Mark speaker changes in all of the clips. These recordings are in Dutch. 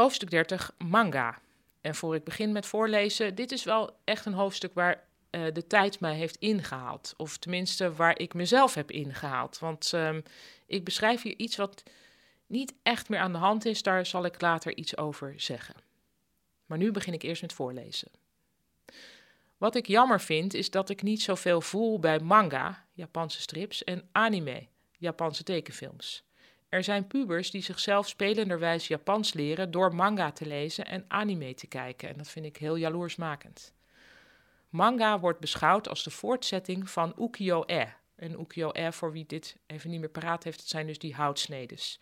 Speaker 1: Hoofdstuk 30, manga. En voor ik begin met voorlezen, dit is wel echt een hoofdstuk waar uh, de tijd mij heeft ingehaald. Of tenminste waar ik mezelf heb ingehaald. Want um, ik beschrijf hier iets wat niet echt meer aan de hand is, daar zal ik later iets over zeggen. Maar nu begin ik eerst met voorlezen. Wat ik jammer vind, is dat ik niet zoveel voel bij manga, Japanse strips, en anime, Japanse tekenfilms. Er zijn pubers die zichzelf spelenderwijs Japans leren door manga te lezen en anime te kijken. En dat vind ik heel jaloersmakend. Manga wordt beschouwd als de voortzetting van ukiyo-e. En ukiyo-e, voor wie dit even niet meer paraat heeft, dat zijn dus die houtsnedes.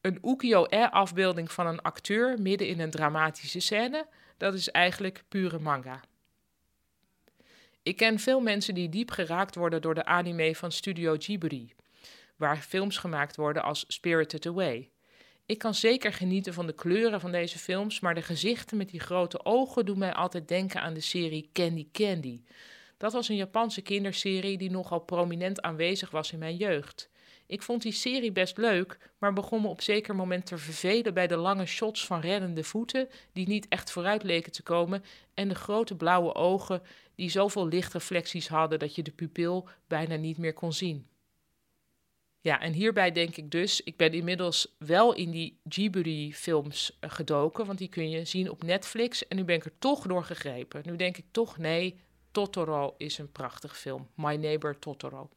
Speaker 1: Een ukiyo-e-afbeelding van een acteur midden in een dramatische scène, dat is eigenlijk pure manga. Ik ken veel mensen die diep geraakt worden door de anime van Studio Ghibli, waar films gemaakt worden als Spirited Away. Ik kan zeker genieten van de kleuren van deze films, maar de gezichten met die grote ogen doen mij altijd denken aan de serie Candy Candy. Dat was een Japanse kinderserie die nogal prominent aanwezig was in mijn jeugd. Ik vond die serie best leuk, maar begon me op zeker moment te vervelen bij de lange shots van reddende voeten die niet echt vooruit leken te komen en de grote blauwe ogen die zoveel lichtreflecties hadden dat je de pupil bijna niet meer kon zien. Ja, en hierbij denk ik dus, ik ben inmiddels wel in die Ghibli-films eh, gedoken, want die kun je zien op Netflix. En nu ben ik er toch door gegrepen. Nu denk ik toch, nee, Totoro is een prachtig film. My Neighbor Totoro.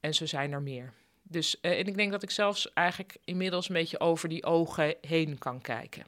Speaker 1: En zo zijn er meer. Dus, uh, en ik denk dat ik zelfs eigenlijk inmiddels een beetje over die ogen heen kan kijken.